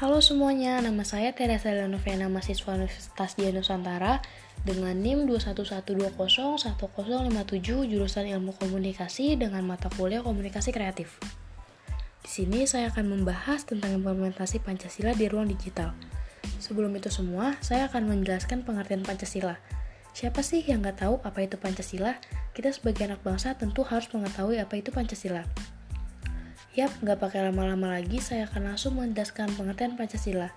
Halo semuanya, nama saya Teresa Lenovena, mahasiswa Universitas Dian Nusantara dengan NIM 211201057 jurusan Ilmu Komunikasi dengan mata kuliah Komunikasi Kreatif. Di sini saya akan membahas tentang implementasi Pancasila di ruang digital. Sebelum itu semua, saya akan menjelaskan pengertian Pancasila. Siapa sih yang nggak tahu apa itu Pancasila? Kita sebagai anak bangsa tentu harus mengetahui apa itu Pancasila. Yap, nggak pakai lama-lama lagi, saya akan langsung menjelaskan pengertian Pancasila.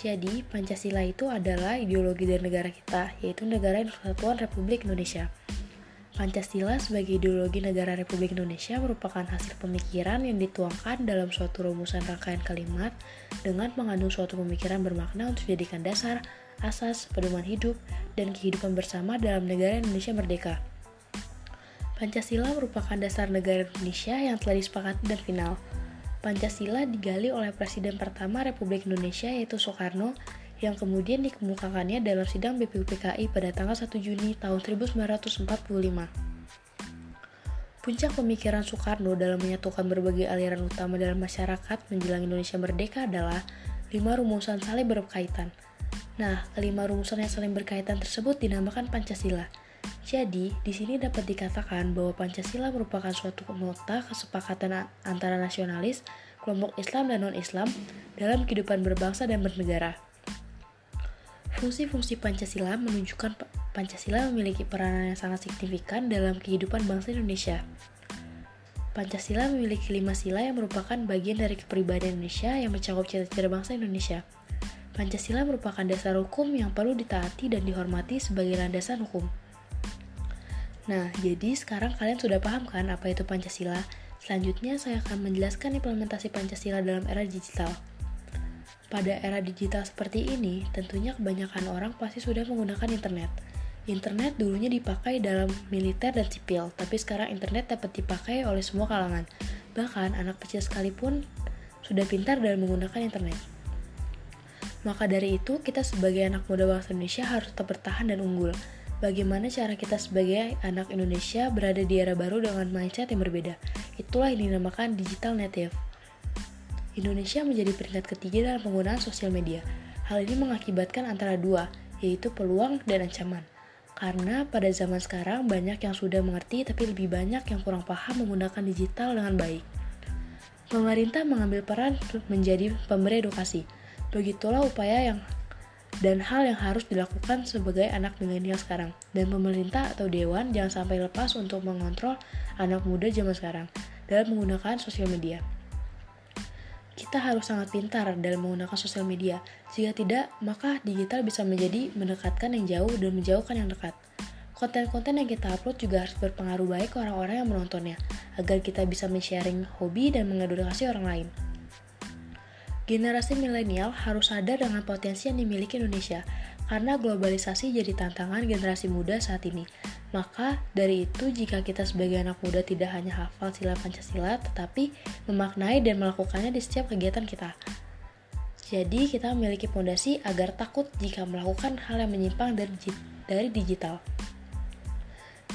Jadi, Pancasila itu adalah ideologi dari negara kita, yaitu Negara Kesatuan Republik Indonesia. Pancasila sebagai ideologi negara Republik Indonesia merupakan hasil pemikiran yang dituangkan dalam suatu rumusan rangkaian kalimat dengan mengandung suatu pemikiran bermakna untuk dijadikan dasar, asas, pedoman hidup, dan kehidupan bersama dalam negara Indonesia merdeka. Pancasila merupakan dasar negara Indonesia yang telah disepakati dan final. Pancasila digali oleh Presiden pertama Republik Indonesia yaitu Soekarno yang kemudian dikemukakannya dalam sidang BPUPKI pada tanggal 1 Juni tahun 1945. Puncak pemikiran Soekarno dalam menyatukan berbagai aliran utama dalam masyarakat menjelang Indonesia merdeka adalah lima rumusan saling berkaitan. Nah, kelima rumusan yang saling berkaitan tersebut dinamakan Pancasila. Jadi, di sini dapat dikatakan bahwa Pancasila merupakan suatu nota kesepakatan antara nasionalis, kelompok Islam dan non-Islam dalam kehidupan berbangsa dan bernegara. Fungsi-fungsi Pancasila menunjukkan Pancasila memiliki peranan yang sangat signifikan dalam kehidupan bangsa Indonesia. Pancasila memiliki lima sila yang merupakan bagian dari kepribadian Indonesia yang mencakup cita-cita bangsa Indonesia. Pancasila merupakan dasar hukum yang perlu ditaati dan dihormati sebagai landasan hukum. Nah, jadi sekarang kalian sudah paham kan apa itu Pancasila? Selanjutnya saya akan menjelaskan implementasi Pancasila dalam era digital. Pada era digital seperti ini, tentunya kebanyakan orang pasti sudah menggunakan internet. Internet dulunya dipakai dalam militer dan sipil, tapi sekarang internet dapat dipakai oleh semua kalangan. Bahkan anak kecil sekalipun sudah pintar dalam menggunakan internet. Maka dari itu, kita sebagai anak muda bangsa Indonesia harus tetap bertahan dan unggul bagaimana cara kita sebagai anak Indonesia berada di era baru dengan mindset yang berbeda. Itulah yang dinamakan digital native. Indonesia menjadi peringkat ketiga dalam penggunaan sosial media. Hal ini mengakibatkan antara dua, yaitu peluang dan ancaman. Karena pada zaman sekarang banyak yang sudah mengerti tapi lebih banyak yang kurang paham menggunakan digital dengan baik. Pemerintah mengambil peran menjadi pemberi edukasi. Begitulah upaya yang dan hal yang harus dilakukan sebagai anak milenial sekarang. Dan pemerintah atau dewan jangan sampai lepas untuk mengontrol anak muda zaman sekarang dalam menggunakan sosial media. Kita harus sangat pintar dalam menggunakan sosial media. Jika tidak, maka digital bisa menjadi mendekatkan yang jauh dan menjauhkan yang dekat. Konten-konten yang kita upload juga harus berpengaruh baik ke orang-orang yang menontonnya, agar kita bisa men-sharing hobi dan mengedukasi orang lain. Generasi milenial harus sadar dengan potensi yang dimiliki Indonesia, karena globalisasi jadi tantangan generasi muda saat ini. Maka dari itu, jika kita sebagai anak muda tidak hanya hafal sila Pancasila, tetapi memaknai dan melakukannya di setiap kegiatan kita. Jadi, kita memiliki fondasi agar takut jika melakukan hal yang menyimpang dari digital.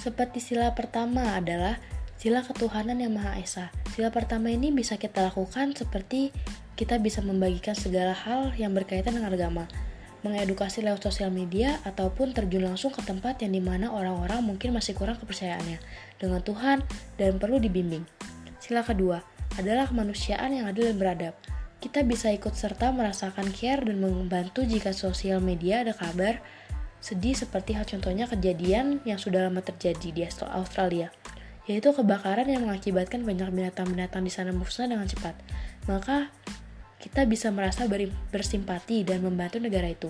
Seperti sila pertama adalah sila ketuhanan yang Maha Esa. Sila pertama ini bisa kita lakukan seperti kita bisa membagikan segala hal yang berkaitan dengan agama, mengedukasi lewat sosial media, ataupun terjun langsung ke tempat yang di mana orang-orang mungkin masih kurang kepercayaannya dengan Tuhan dan perlu dibimbing. Sila kedua adalah kemanusiaan yang adil dan beradab. Kita bisa ikut serta merasakan care dan membantu jika sosial media ada kabar sedih seperti hal contohnya kejadian yang sudah lama terjadi di Australia, yaitu kebakaran yang mengakibatkan banyak binatang-binatang di sana musnah dengan cepat. Maka kita bisa merasa bersimpati dan membantu negara itu.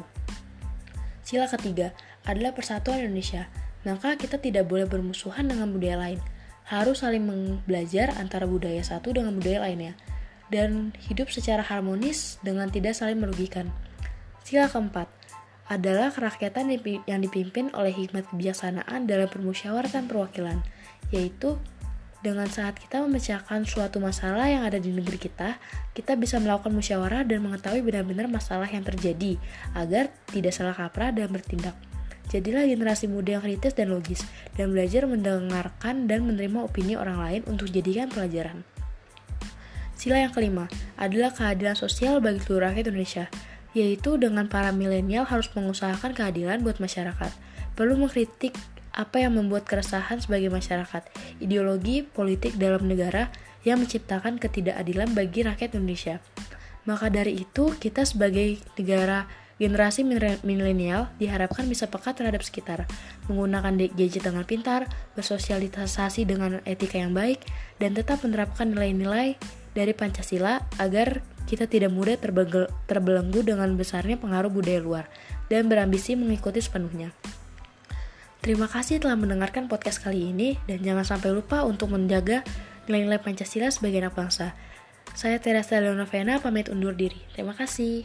Sila ketiga adalah persatuan Indonesia, maka kita tidak boleh bermusuhan dengan budaya lain. Harus saling belajar antara budaya satu dengan budaya lainnya, dan hidup secara harmonis dengan tidak saling merugikan. Sila keempat adalah kerakyatan yang dipimpin oleh hikmat kebijaksanaan dalam permusyawaratan perwakilan, yaitu dengan saat kita memecahkan suatu masalah yang ada di negeri kita, kita bisa melakukan musyawarah dan mengetahui benar-benar masalah yang terjadi agar tidak salah kaprah dan bertindak. Jadilah generasi muda yang kritis dan logis dan belajar mendengarkan dan menerima opini orang lain untuk jadikan pelajaran. Sila yang kelima adalah keadilan sosial bagi seluruh rakyat Indonesia, yaitu dengan para milenial harus mengusahakan keadilan buat masyarakat. Perlu mengkritik apa yang membuat keresahan sebagai masyarakat, ideologi politik dalam negara yang menciptakan ketidakadilan bagi rakyat Indonesia. Maka dari itu, kita sebagai negara generasi milenial diharapkan bisa peka terhadap sekitar, menggunakan gadget dengan pintar, bersosialisasi dengan etika yang baik, dan tetap menerapkan nilai-nilai dari Pancasila agar kita tidak mudah terbelenggu dengan besarnya pengaruh budaya luar dan berambisi mengikuti sepenuhnya. Terima kasih telah mendengarkan podcast kali ini dan jangan sampai lupa untuk menjaga nilai-nilai Pancasila sebagai anak bangsa. Saya Teresa Leonovena pamit undur diri. Terima kasih.